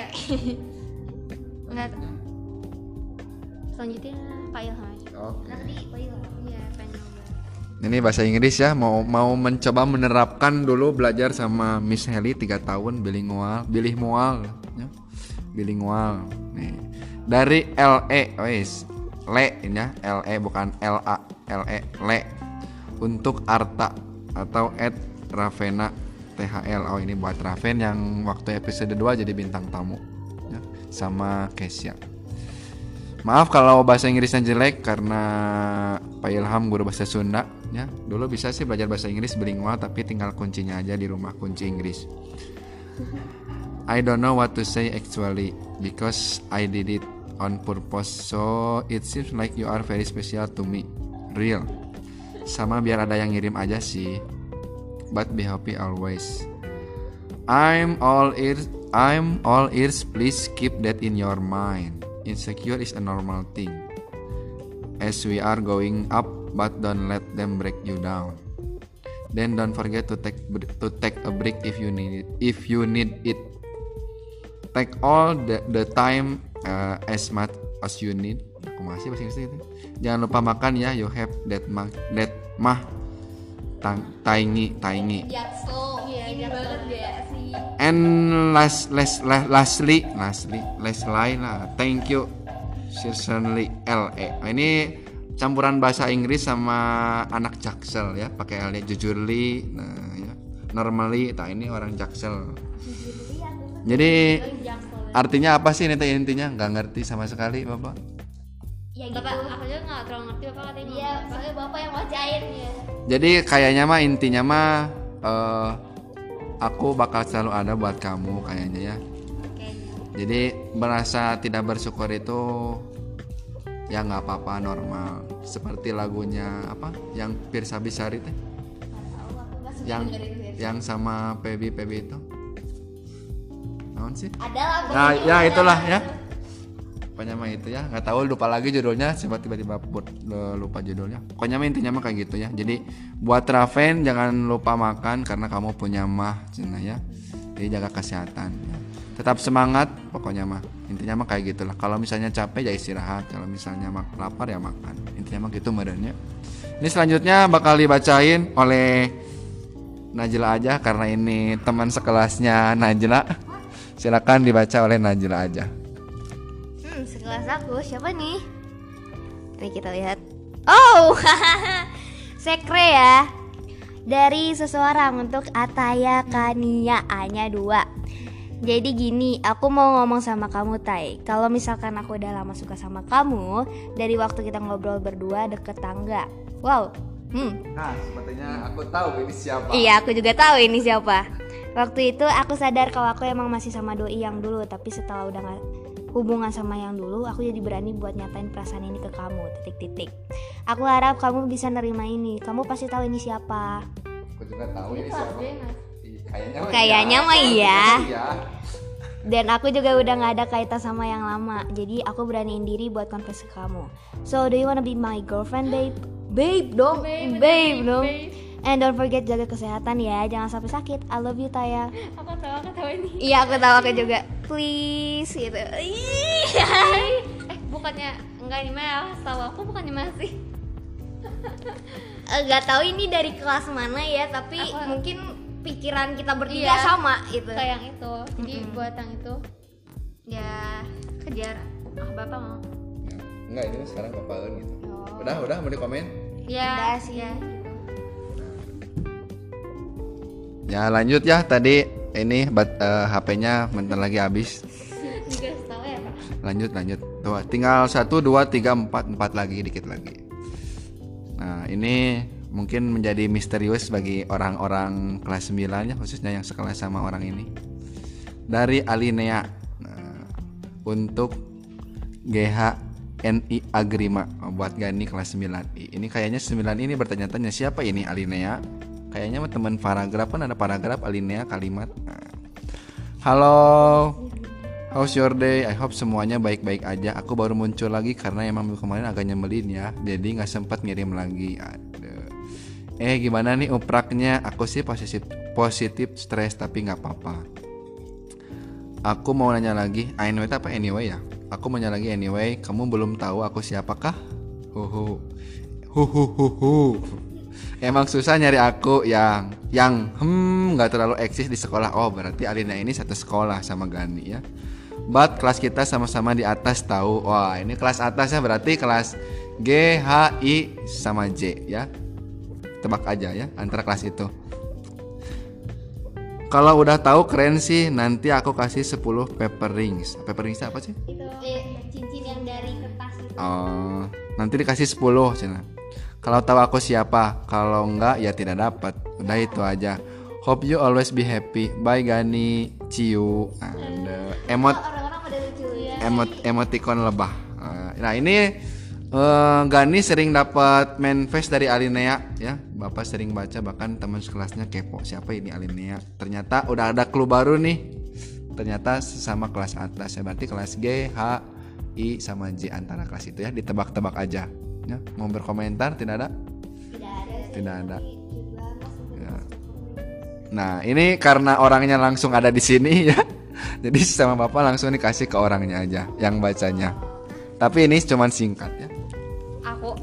[laughs] selanjutnya Pak Ilham aja Oke. Nanti iya pengen nyoba Ini bahasa Inggris ya, mau mau mencoba menerapkan dulu belajar sama Miss Heli 3 tahun bilingual, bilingual ya. Bilingual. Nih. Dari LE, wes. Le ini ya, LE bukan LA, LE, Le. Untuk Arta atau Ed Ravena THL. Oh, ini buat Raven yang waktu episode 2 jadi bintang tamu ya. Sama Kesia. Maaf kalau bahasa Inggrisnya jelek karena Pak Ilham guru bahasa Sunda ya. Dulu bisa sih belajar bahasa Inggris bilingual tapi tinggal kuncinya aja di rumah kunci Inggris. I don't know what to say actually because I did it on purpose so it seems like you are very special to me. Real. Sama biar ada yang ngirim aja sih. But be happy always. I'm all ears. I'm all ears. Please keep that in your mind. Insecure is a normal thing. As we are going up, but don't let them break you down. Then don't forget to take to take a break if you need it. If you need it, take all the, the time uh, as much as you need. Aku masih bahasa Inggris itu. Jangan lupa makan ya. You have that mah that mah tiny. Jaksel. Iya, ini banget ya sih. And last, last, last, lastly, lastly, lastly lah. Thank you, sincerely LE. Nah, ini campuran bahasa Inggris sama anak Jaksel ya, pakai LE jujurly. Nah, ya. Normally, nah ini orang Jaksel. Jadi artinya apa sih ini intinya? Nggak ngerti sama sekali, Bapak. Ya gitu. Bapak aku juga nggak terlalu ngerti bapak katanya Iya, soalnya bapak yang bacain ya. Jadi kayaknya mah intinya mah eh, aku bakal selalu ada buat kamu kayaknya ya. Jadi merasa tidak bersyukur itu ya nggak apa-apa normal. Seperti lagunya apa yang Pirsa Bisari teh. Yang yang sama Pebi Pebi itu. Naon sih? Ada lah. Nah, ya itulah ya. Pokoknya mah itu ya, nggak tahu lupa lagi judulnya, siapa tiba-tiba put- lupa judulnya. Pokoknya mah intinya mah kayak gitu ya. Jadi buat Raven jangan lupa makan karena kamu punya mah, cina ya. Jadi jaga kesehatan. ya. Tetap semangat, pokoknya mah. Intinya mah kayak gitulah. Kalau misalnya capek ya istirahat, kalau misalnya mak lapar ya makan. Intinya mah gitu merenya. Ini selanjutnya bakal dibacain oleh Najla aja karena ini teman sekelasnya Najla. Silakan dibaca oleh Najla aja. Sekelas aku siapa nih? Ini kita lihat. Oh, [laughs] sekre ya. Dari seseorang untuk Ataya Kania A-nya dua. Jadi gini, aku mau ngomong sama kamu Tai. Kalau misalkan aku udah lama suka sama kamu, dari waktu kita ngobrol berdua deket tangga. Wow. Hmm, Nah, sepertinya aku tahu ini siapa. Iya, aku juga tahu ini siapa. Waktu itu aku sadar kalau aku emang masih sama doi yang dulu, tapi setelah udah gak hubungan sama yang dulu, aku jadi berani buat nyatain perasaan ini ke kamu. Titik-titik. Aku harap kamu bisa nerima ini. Kamu pasti tahu ini siapa. Aku juga tahu ini siapa. Ih, Kayaknya mah Kayaknya iya. mah iya. Iya. Dan aku juga udah nggak ada kaitan sama yang lama. Jadi aku beraniin diri buat confess ke kamu. So do you wanna be my girlfriend, babe? Babe dong, babe, dong. And don't forget jaga kesehatan ya, jangan sampai sakit. I love you Taya. Aku tahu aku tahu ini. Iya aku tahu aku juga. Please gitu. Eh bukannya enggak ini mah tahu aku bukannya masih. Eh, Nggak tahu ini dari kelas mana ya, tapi Aku- mungkin pikiran kita bertiga Iya. sama gitu. Kayak yang itu. Jadi buat yang itu ya kejar ah bapak mau. Enggak, ini sekarang kepalan gitu. Oh. Udah, udah mau dikomen? Ya, Udah sih. ya. Ya lanjut ya tadi ini bat, eh, HP-nya bentar lagi habis. Lanjut lanjut. Tuh, tinggal satu dua tiga empat empat lagi dikit lagi. Nah ini mungkin menjadi misterius bagi orang-orang kelas 9 ya khususnya yang sekelas sama orang ini. Dari Alinea nah, untuk GH NI Agrima buat Gani kelas 9 I. Ini kayaknya 9 ini bertanya-tanya siapa ini Alinea? Kayaknya teman paragraf kan ada paragraf Alinea kalimat. Nah. Halo, How's your day? I hope semuanya baik-baik aja. Aku baru muncul lagi karena emang minggu kemarin agak nyebelin ya. Jadi nggak sempat ngirim lagi. Aduh. Eh gimana nih upraknya? Aku sih positif positif stres tapi nggak apa-apa. Aku mau nanya lagi. Anyway apa anyway ya? Aku mau nanya lagi anyway. Kamu belum tahu aku siapakah? Huhu. Huhuhuhu. Emang susah nyari aku yang yang hmm nggak terlalu eksis di sekolah. Oh berarti Alina ini satu sekolah sama Gani ya. But kelas kita sama-sama di atas tahu. Wah ini kelas atasnya berarti kelas G, H, I sama J ya. Tebak aja ya antara kelas itu. Kalau udah tahu keren sih nanti aku kasih 10 paper rings. Paper rings apa sih? Itu eh, cincin yang dari kertas itu. Oh, nanti dikasih 10 cina. Kalau tahu aku siapa, kalau enggak ya tidak dapat. Udah itu aja. Hope you always be happy. Bye Gani, ciu. Ada emot pada lucu ya. emot emoticon lebah. Eh, Nah, ini eh, Gani sering dapat manifest dari Alinea ya. Bapak sering baca bahkan teman sekelasnya kepo siapa ini Alinea. Ternyata udah ada clue baru nih. Ternyata sesama kelas atas ya berarti kelas G, H, I sama J antara kelas itu ya ditebak-tebak aja. Ya, mau berkomentar tidak ada? Tidak ada. Tidak ada. Ya. Nah, ini karena orangnya langsung ada di sini ya. [laughs] Jadi sama Bapak langsung dikasih ke orangnya aja yang bacanya. Tapi ini cuman singkat ya. Aku.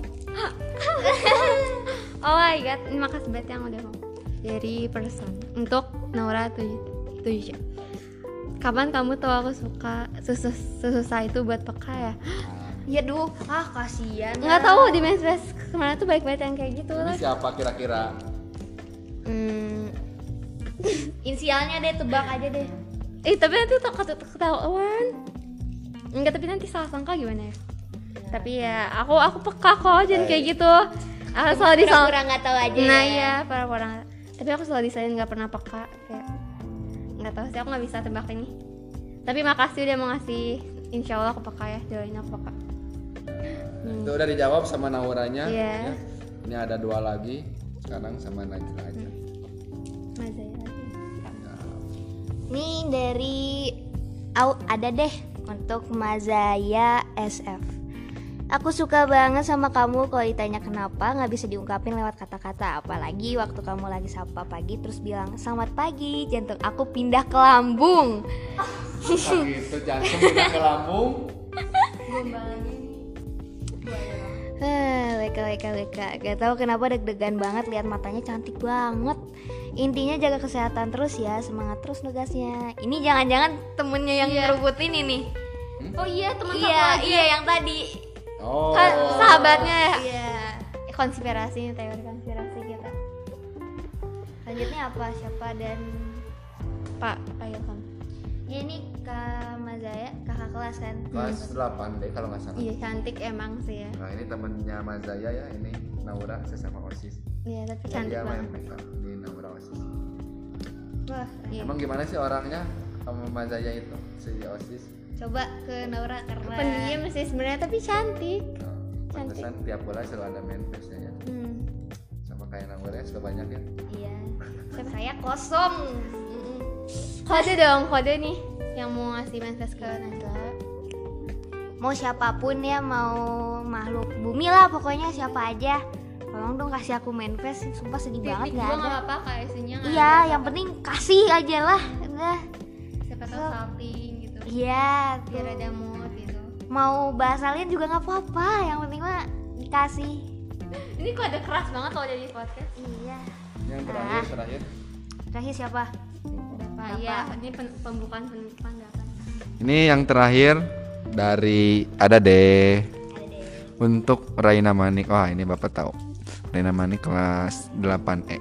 [laughs] oh my god, terima kasih banget yang udah mau dari person untuk Naura tujuh tujuh. Kapan kamu tahu aku suka susus susah itu buat peka ya? Ya duh, ah kasihan. Nggak tahu di Mesres ke mana tuh baik banget yang kayak gitu Ini lah. siapa kira-kira? Hmm. [laughs] Inisialnya deh tebak aja deh. Eh tapi nanti takut ketahuan. Enggak tapi nanti salah sangka gimana ya? Tapi ya aku aku peka kok jangan kayak gitu. Aku selalu disal. Pura-pura nggak tahu aja. Nah ya. iya para orang. Tapi aku selalu disalin nggak pernah peka kayak nggak tahu sih aku nggak bisa tebak ini. Tapi makasih udah mau ngasih. Insya Allah aku peka ya doain aku peka. Itu udah dijawab sama Nauranya. Iya. ya. Ini ada dua lagi. Sekarang sama Najla aja. Mazaya lagi. Ini dari Au ada deh untuk Mazaya SF. Aku suka banget sama kamu kalau ditanya kenapa nggak bisa diungkapin lewat kata-kata apalagi waktu kamu lagi sapa pagi terus bilang selamat pagi jantung aku pindah ke lambung Gitu jantung udah ke lambung. [laughs] WK WK WK Gak tau kenapa deg-degan banget lihat matanya cantik banget Intinya jaga kesehatan terus ya Semangat terus nugasnya Ini jangan-jangan temennya yang ngerubutin ini Oh iya teman Iya, iya yang tadi Oh. Kan sahabatnya ya. Iya Konspirasi teori konspirasi kita. Lanjutnya apa? Siapa dan Pak, ayo kamu. Ya ini Kak Mazaya, kakak kelas kan Kelas 8 deh kalau nggak salah. Iya cantik emang sih ya. Nah ini temennya Mazaya ya, ini Naura sesama OSIS. Iya tapi Dan cantik dia main banget. PK di Naura OSIS. Wah, iya. Emang gimana sih orangnya sama Mazaya itu si OSIS? Coba ke Naura karena pendiam sih sebenarnya tapi cantik. Nah, Cantik. tiap bola selalu ada main face-nya ya. Hmm. Sama kayak Naura ya, suka banyak ya. Iya saya kosong. Kode dong, kode nih yang mau ngasih manifest ke Najla. mau siapa pun ya mau makhluk bumi lah pokoknya siapa aja tolong dong kasih aku manifest sumpah sedih banget Titik nggak juga nggak ada isinya nggak iya ada yang apa-apa. penting kasih aja lah udah siapa tahu salting gitu. iya Biar tuh. ada mood gitu. mau bahas alien juga nggak apa-apa yang penting mah dikasih Ini kode keras banget kalau jadi podcast. iya Yang terakhir, terakhir. terakhir siapa Apa? Iya, ini pen- pembukaan penutupan? Ini yang terakhir dari ada deh untuk Raina Manik. Wah, ini Bapak tahu. Raina Manik kelas 8E.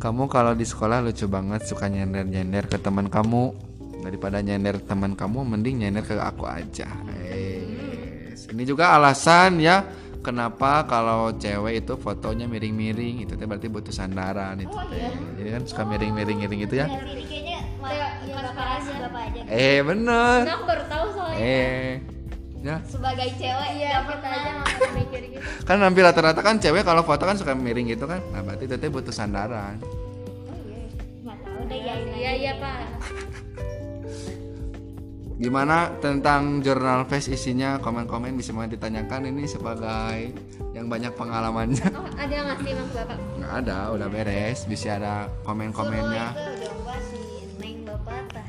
Kamu kalau di sekolah lucu banget suka nyender-nyender ke teman kamu. Daripada nyender teman kamu mending nyender ke aku aja. Eh, ini juga alasan ya kenapa kalau cewek itu fotonya miring-miring itu teh berarti butuh sandaran itu teh. Jadi kan suka miring-miring gitu ya. ini kayaknya Iya, bapak aja. bapak aja Eh, bener. Nah, aku baru tahu soalnya. Eh, ya sebagai cewek Iya, kita aja nggak pernah mikir gitu. [laughs] kan hampir rata-rata kan cewek kalau foto kan suka miring gitu kan. Nah, berarti teteh butuh sandaran. nggak tahu deh ya Iya, iya, Pak. [laughs] Gimana tentang jurnal face isinya? Komen-komen bisa mau ditanyakan ini sebagai yang banyak pengalamannya. Oh, ada yang ngasih Mas Bapak. Nggak ada, udah beres. Bisa ada komen-komennya. udah gua si neng bapak tah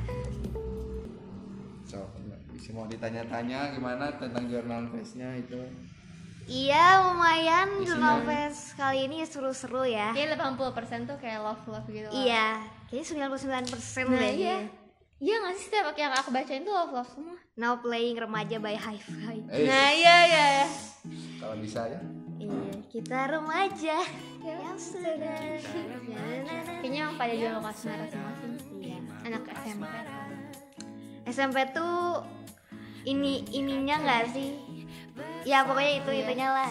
So, bisa mau ditanya-tanya gimana tentang jurnal face-nya itu? Iya lumayan Isinya- jurnal fest kali ini seru-seru ya Kayak 80% tuh kayak love-love gitu. Iya kayaknya 99% Nah, deh iya. Iya nggak sih setiap yang aku bacain tuh love-love semua. Now playing remaja by Hi-Fi Eh, Nah, iya, iya, iya. kalau bisa ya. Iya kita remaja yang sedang Kayaknya yang pada jual lokasi masing-masing. Iya. Anak SMP. SMP tuh ini ininya nggak sih ya pokoknya itu itunya lah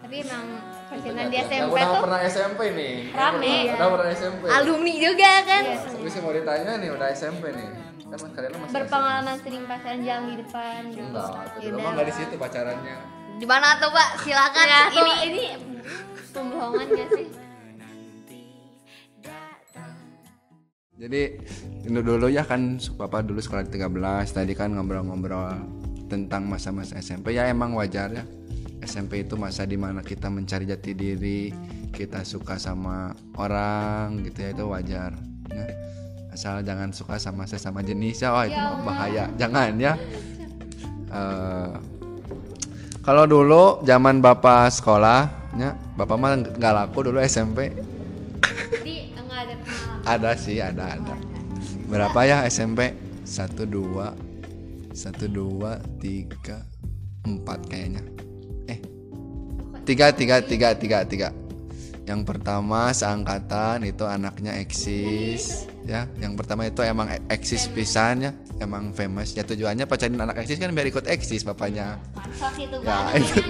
Tapi emang perjalanan di Yang SMP udah tuh pernah SMP nih. Rame. Udah, udah pernah SMP. alumni juga kan Bisa mau ditanya nih udah SMP nih. Kan kalian masih berpengalaman sering pacaran jalan di depan gitu. Enggak, mah enggak di situ pacarannya. di mana tuh pak silakan ini ini ini pembohongan gak sih? Jadi dulu dulu ya kan Papa dulu sekolah di 13 tadi kan ngobrol-ngobrol tentang masa-masa SMP ya emang wajar ya. SMP itu masa di mana kita mencari jati diri, kita suka sama orang gitu ya itu wajar. Ya. Asal jangan suka sama sesama jenis ya, wah itu mah bahaya. Jangan ya. Eh, kalau dulu zaman bapak sekolah, ya bapak mah nggak laku dulu SMP. Jadi enggak ada. Ada sih, ada ada. Berapa ya SMP? Satu dua, satu dua tiga empat kayaknya. Tiga tiga tiga tiga tiga. Yang pertama seangkatan itu anaknya eksis, ya. Yang pertama itu emang eksis pisan ya, emang famous. Ya tujuannya pacarin anak eksis kan biar ikut eksis itu Ya, itu.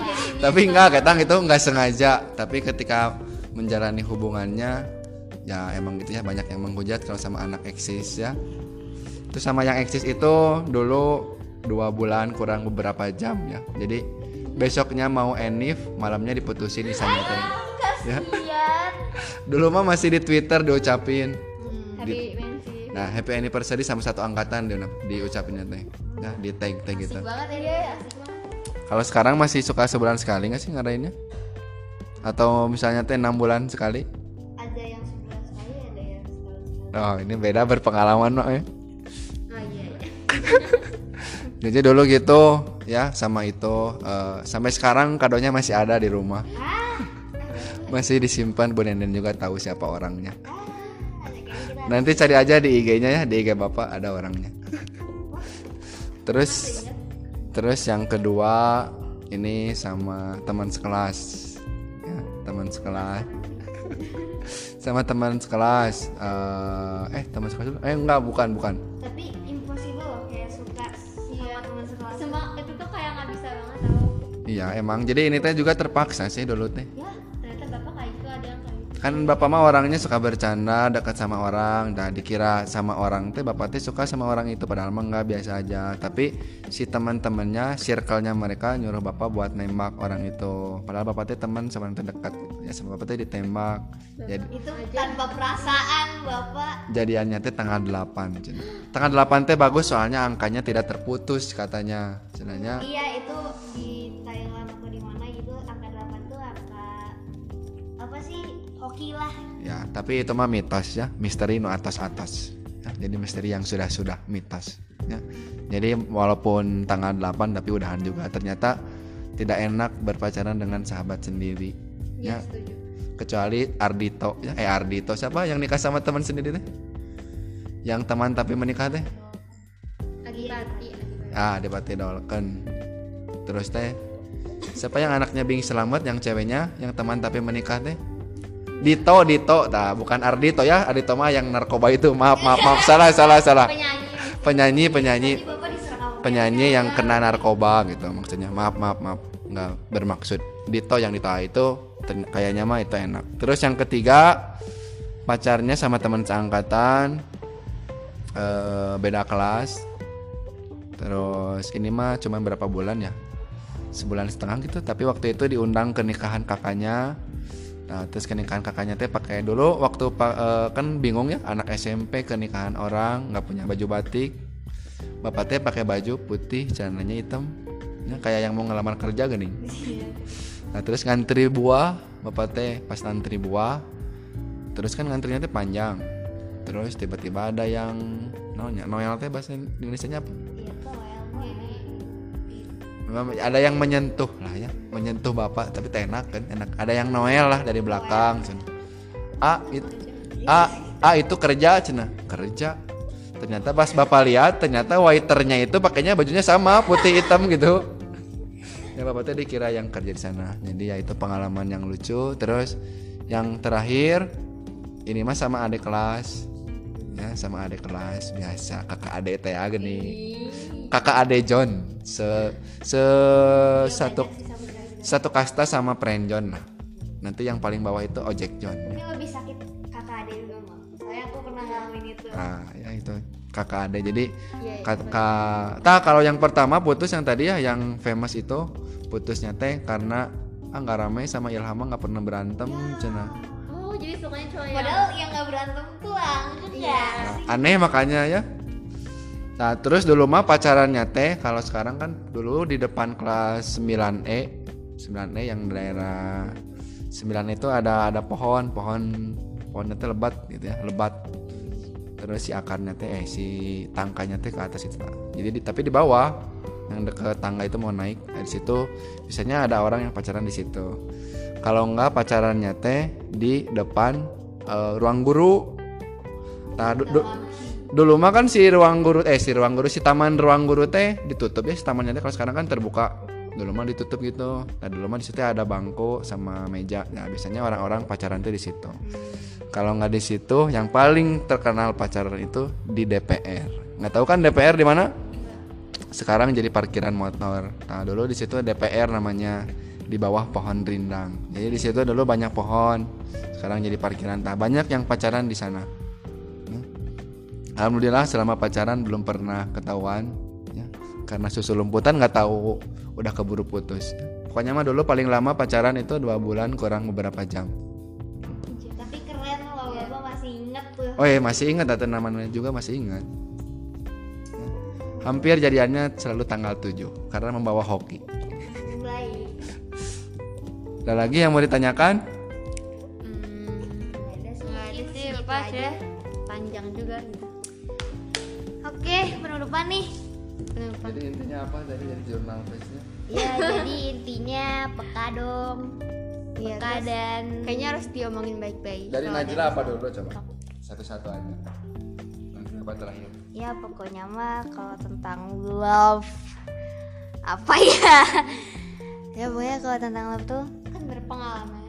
tapi enggak, ketang itu enggak sengaja. Tapi ketika menjalani hubungannya, ya emang gitu ya banyak yang menghujat kalau sama anak eksis ya. Terus sama yang eksis itu dulu dua bulan kurang beberapa jam ya. Jadi besoknya mau enif, malamnya diputusin isanya teh. Ya. [laughs] Dulu mah masih di Twitter diucapin. Tapi mensi. Nah, happy anniversary sama satu angkatan dia diucapinnya teh. Ya, di tag tag gitu. ya Kalau sekarang masih suka sebulan sekali nggak sih ngadainnya? Atau misalnya teh enam bulan sekali? ada yang sebulan sekali ada yang setahun sekali Oh ini beda berpengalaman mak ya. Oh iya. iya. [laughs] Jadi dulu gitu ya sama itu eh, sampai sekarang kadonya masih ada di rumah. Masih disimpan Bu Nenden juga tahu siapa orangnya. Nanti cari aja di IG-nya ya di IG Bapak ada orangnya. Terus terus yang kedua ini sama teman sekelas ya teman sekelas sama teman sekelas eh eh teman sekelas eh enggak bukan bukan tapi Iya emang. Jadi ini teh juga terpaksa sih dulu teh kan bapak mah orangnya suka bercanda dekat sama orang dan dikira sama orang teh bapak teh suka sama orang itu padahal mah nggak biasa aja. Tapi si teman-temannya circle-nya mereka nyuruh bapak buat nembak orang itu. Padahal bapak teh teman sama orang terdekat ya sama bapak teh ditembak. Jadi itu tanpa perasaan bapak. Jadiannya teh tanggal 8 cenah. tanggal 8 teh bagus soalnya angkanya tidak terputus katanya. Cenanya iya itu di Thailand atau di mana gitu angka 8 tuh angka apa sih hoki lah Ya, tapi itu mah mitos ya, misteri nu atas-atas. Ya, jadi misteri yang sudah-sudah mitos. Ya. Jadi walaupun tanggal 8 tapi udahan juga ternyata tidak enak berpacaran dengan sahabat sendiri. Ya. Kecuali Ardito, ya, eh Ardito siapa yang nikah sama teman sendiri teh? Yang teman tapi menikah teh? Adipati Ah, Adipati Dolken. Terus teh siapa yang anaknya Bing Selamat yang ceweknya yang teman tapi menikah teh? Dito, Dito, nah bukan Ardito ya, Ardito mah yang narkoba itu. Maaf, maaf, maaf, salah, salah, salah. Penyanyi, penyanyi, penyanyi yang kena narkoba gitu maksudnya. Maaf, maaf, maaf, nggak bermaksud. Dito yang Dito itu kayaknya mah itu enak. Terus yang ketiga pacarnya sama teman seangkatan, eh, beda kelas. Terus ini mah cuma berapa bulan ya? Sebulan setengah gitu. Tapi waktu itu diundang ke nikahan kakaknya. Nah, terus ke nikahan kakaknya teh pakai dulu waktu eh, kan bingung ya anak SMP ke nikahan orang nggak punya baju batik. Bapak teh pakai baju putih, celananya hitam. Ya, kayak yang mau ngelamar kerja gini. Nah, terus ngantri buah, Bapak teh pas ngantri buah. Terus kan ngantrinya teh panjang. Terus tiba-tiba ada yang Noel, Noel teh bahasa Indonesia apa? Memang ada yang menyentuh lah ya menyentuh bapak tapi enak kan enak. Ada yang Noel lah dari belakang cina. A itu A A itu kerja cina. Kerja. Ternyata pas bapak lihat ternyata waiternya itu pakainya bajunya sama putih hitam gitu. Ya bapak tadi dikira yang kerja di sana. Jadi ya itu pengalaman yang lucu. Terus yang terakhir ini mah sama adik kelas. Ya sama adik kelas. Biasa kakak adik teh gini kakak ade John. Se se satu satu kasta sama friend John. Lah nanti yang paling bawah itu ojek John. Ini lebih sakit kakak ade juga mah. Soalnya aku pernah ngalamin itu. nah ya itu kakak ade. Jadi kakak tak kalau yang pertama putus yang tadi ya yang famous itu putusnya teh karena ah nggak ramai sama Ilham nggak pernah berantem cina Oh jadi sukanya cowok yang Padahal yang nggak berantem tuh angkat ya. Nah, aneh makanya ya nah terus dulu mah pacarannya teh kalau sekarang kan dulu di depan kelas 9E 9E yang daerah 9 itu ada ada pohon pohon pohonnya teh lebat gitu ya lebat. Terus si akarnya teh eh si tangkanya teh ke atas itu jadi di, tapi di bawah yang deket tangga itu mau naik. Nah, di situ biasanya ada orang yang pacaran di situ. Kalau enggak pacarannya teh di depan eh, ruang guru. Nah du- du- dulu mah kan si ruang guru eh si ruang guru si taman ruang guru teh ditutup ya si tamannya teh kalau sekarang kan terbuka. Dulu mah ditutup gitu. Nah dulu mah di situ ada bangku sama meja. Nah biasanya orang-orang pacaran tuh di situ. Kalau nggak di situ yang paling terkenal pacaran itu di DPR nggak tahu kan DPR di mana? Sekarang jadi parkiran motor. Nah dulu di situ DPR namanya di bawah pohon rindang. Jadi di situ dulu banyak pohon. Sekarang jadi parkiran. Nah banyak yang pacaran di sana Alhamdulillah selama pacaran belum pernah ketahuan ya. Karena susu lumputan nggak tahu udah keburu putus. Pokoknya mah dulu paling lama pacaran itu dua bulan kurang beberapa jam. Tapi keren loh bapak masih inget tuh. Oh iya masih ingat atau namanya juga masih ingat. Ya. Hampir jadiannya selalu tanggal 7 karena membawa hoki. Baik. Ada lagi yang mau ditanyakan? Hmm, Ada sih. ada sih lepas ya panjang juga gitu Oke penutupan nih. Kenapa? Jadi intinya apa dari dari jurnal face-nya? Ya jadi intinya peka dong. Iya, Peka terus dan kayaknya harus diomongin baik-baik Dari Najla apa dulu coba? Satu-satu aja. Nanti apa terakhir? ya pokoknya mah kalau tentang love apa ya? ya pokoknya kalau tentang love tuh kan berpengalaman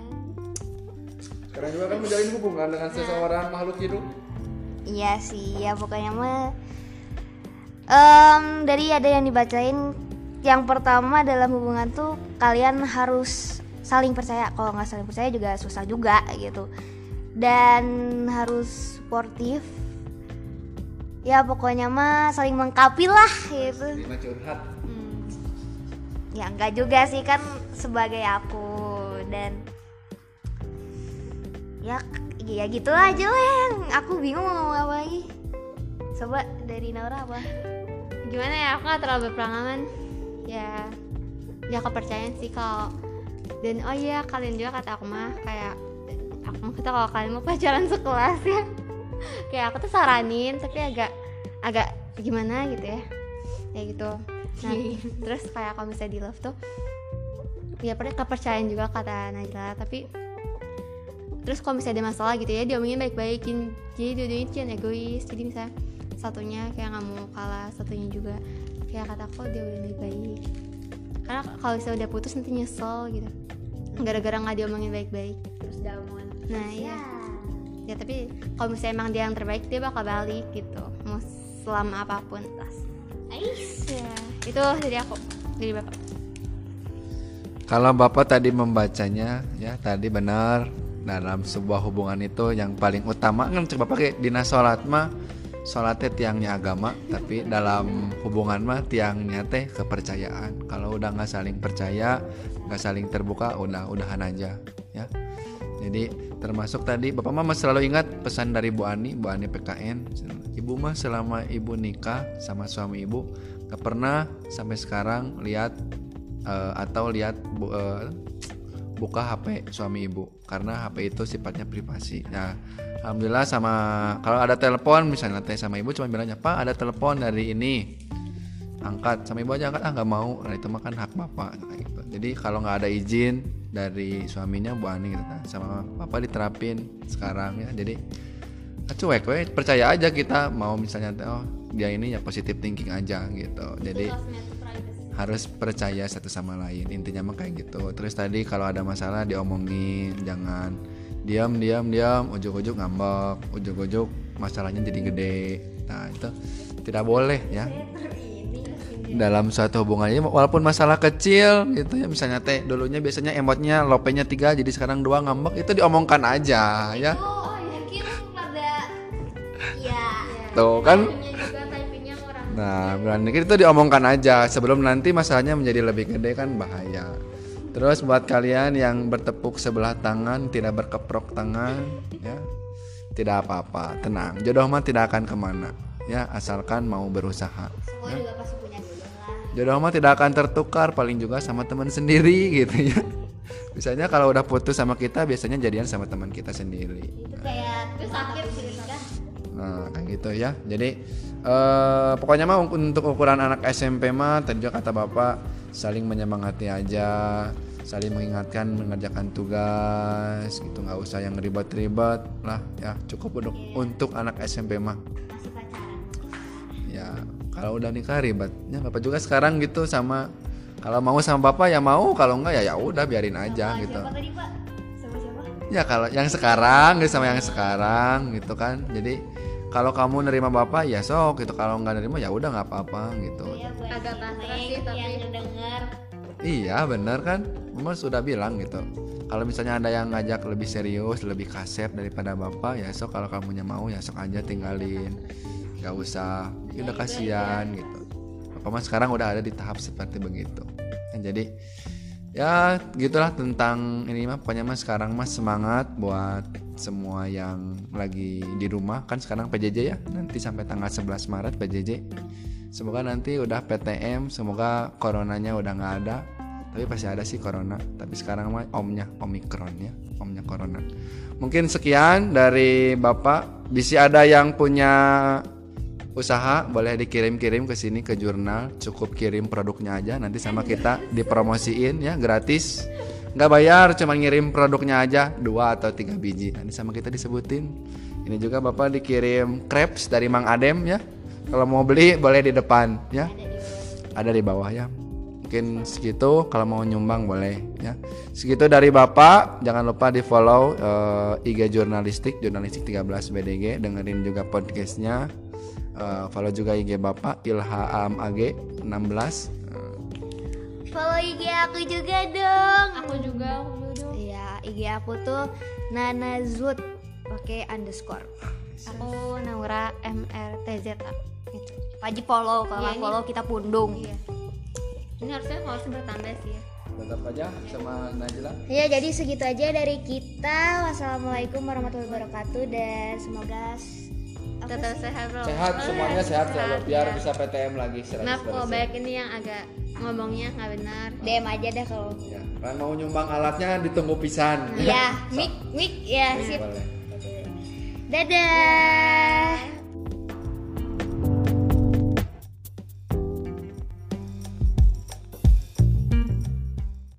Sekarang juga kan menjalin hubungan dengan seseorang makhluk hidup. Iya sih, ya pokoknya mah em, dari ada yang dibacain yang pertama dalam hubungan tuh kalian harus saling percaya. Kalau nggak saling percaya juga susah juga gitu. dan harus sportif ya pokoknya mah saling melengkapi lah gitu curhat. ya enggak juga sih kan sebagai aku dan ya ya gitu aja lah yang aku bingung mau ngomong apa lagi coba dari Naura apa gimana ya aku gak terlalu berpengalaman. Ya ya kepercayaan sih kalau dan oh iya kalian juga kata aku mah kayak aku kata kalau kalian mau pacaran sekelas ya. [laughs] Kayak aku tuh saranin tapi agak agak gimana gitu ya. Kayak gitu. Nah terus kayak kalau misalnya di love tuh ya pernah kepercayaan juga kata Najla tapi terus kalau misalnya ada masalah gitu ya diomongin baik-baikin. Jadi dua-duanya itu jangan egois. Jadi misalnya satunya kayak nggak mau kalah satunya juga kayak kata aku dia udah baik-baik karena kalau misalnya udah putus nanti nyesel gitu. Gara-gara nggak diomongin baik-baik. Terus daun nah iya. Ya tapi kalau misalnya emang dia yang terbaik dia bakal balik gitu. Mau selama apa pun. Ais ya itu dari aku dari bapak. Kalau Bapak tadi membacanya ya tadi benar dalam sebuah hubungan itu yang paling utama kan coba pakai dina sholat mah sholatnya tiangnya agama tapi dalam hubungan mah tiangnya teh kepercayaan. Kalau udah nggak saling percaya nggak saling terbuka udah udahan aja ya. Jadi termasuk tadi Bapak mah selalu ingat pesan dari Bu Ani Bu Ani PKN Ibu mah selama ibu nikah sama suami ibu gak pernah sampai sekarang lihat eh, atau lihat bu- eh, buka HP suami ibu. Karena HP itu sifatnya privasi. Nah, alhamdulillah sama kalau ada telepon misalnya teh sama ibu cuma bilangnya Pak ada telepon dari ini. Angkat sama ibu aja angkat ah nggak mau. Nah itu mah kan hak bapak gitu. jadi kalau nggak ada izin dari suaminya Bu Ani gitu kan sama bapak diterapin sekarang ya. Jadi ah, cuek we. Percaya aja kita mau misalnya oh dia ini ya positive thinking aja gitu. Jadi harus percaya satu sama lain. Intinya mah kayak gitu. Terus tadi kalau ada masalah diomongin jangan diam diam diam. Ujuk-ujuk ngambek. Ujuk-ujuk masalahnya jadi gede. Nah itu tidak boleh ya. Dalam suatu hubungannya walaupun masalah kecil gitu ya. Misalnya teh dulunya biasanya emotnya lopenya tiga jadi sekarang dua ngambek. Itu diomongkan aja ya. Oh mungkin pada ya tuh kan? Nah, berarti itu diomongkan aja. Sebelum nanti masalahnya menjadi lebih gede kan bahaya. Terus buat kalian yang bertepuk sebelah tangan tidak berkeprok tangan, ya tidak apa-apa, tenang. Jodoh mah tidak akan ke mana, ya asalkan mau berusaha. semua juga pasti punya jodoh lah Jodoh mah tidak akan tertukar, paling juga sama teman sendiri [laughs] gitu ya. Misalnya kalau udah putus sama kita, biasanya jadian sama teman kita sendiri. itu kayak sakit sih kan Nah, kayak gitu ya. Jadi eh pokoknya mah untuk ukuran anak SMP mah tadi juga kata Bapak saling menyemangati aja, saling mengingatkan mengerjakan tugas gitu, nggak usah yang ribet-ribet lah ya. Cukup untuk untuk anak SMP mah. Ya, kalau udah nikah ribet. Ya Bapak juga sekarang gitu sama kalau mau sama Bapak ya mau, kalau enggak ya ya udah biarin aja Sama gitu. siapa tadi pak sama siapa Ya kalau yang sekarang gitu sama yang sekarang gitu kan. Jadi kalau kamu nerima bapak ya sok gitu. Kalau nggak nerima ya udah nggak apa-apa gitu. ya buat Agak pasrah sih, tapi- Iya bener kan. Mama sudah bilang gitu. Kalau misalnya ada yang ngajak lebih serius, lebih kasep daripada bapak ya sok. Kalau kamunya mau ya sok aja tinggalin. Gak usah. Ya udah kasihan gitu. Bapak mah sekarang udah ada di tahap seperti begitu. Nah, jadi ya gitulah tentang ini mah pokoknya mah sekarang mah semangat buat semua yang lagi di rumah kan sekarang PJJ ya nanti sampai tanggal 11 Maret PJJ semoga nanti udah PTM semoga coronanya udah nggak ada. Tapi pasti ada sih corona tapi sekarang mah omnya omikron ya omnya corona. Mungkin sekian dari bapak. Bisa ada yang punya usaha boleh dikirim-kirim ke sini ke jurnal. Cukup kirim produknya aja nanti sama kita dipromosiin ya gratis nggak bayar cuma ngirim produknya aja dua atau tiga biji. Nanti sama kita disebutin. Ini juga bapak dikirim crepes dari Mang Adem ya. Kalau mau beli boleh di depan ya. Ada di bawah ya. Mungkin segitu kalau mau nyumbang boleh ya. Segitu dari bapak. Jangan lupa di follow eh, IG jurnalistik jurnalistik 13 BDG dengerin juga podcastnya. Eh, follow juga IG bapak Ilham AG 16 Eh, follow IG aku juga dong aku juga aku juga Iya, IG aku tuh Nana Zut YK underscore Aku Naura MRTZ gitu. wajib follow kalau Iya, ini- follow kita pundung Iya. Ini harusnya harusnya bertambah sih ya. Tetap aja sama Najla. Ya jadi segitu aja dari kita Wassalamualaikum warahmatullahi wabarakatuh Dan semoga Tetap sehat bro. Sehat Oh, semuanya sehat selalu biar ya. bisa PTM lagi Maaf kalau banyak ini yang agak ngomongnya nggak benar. DM aja dah kalau Ya, kan mau nyumbang alatnya ditunggu pisan. Ya, mik, mik, ya, sip Boleh. Dadah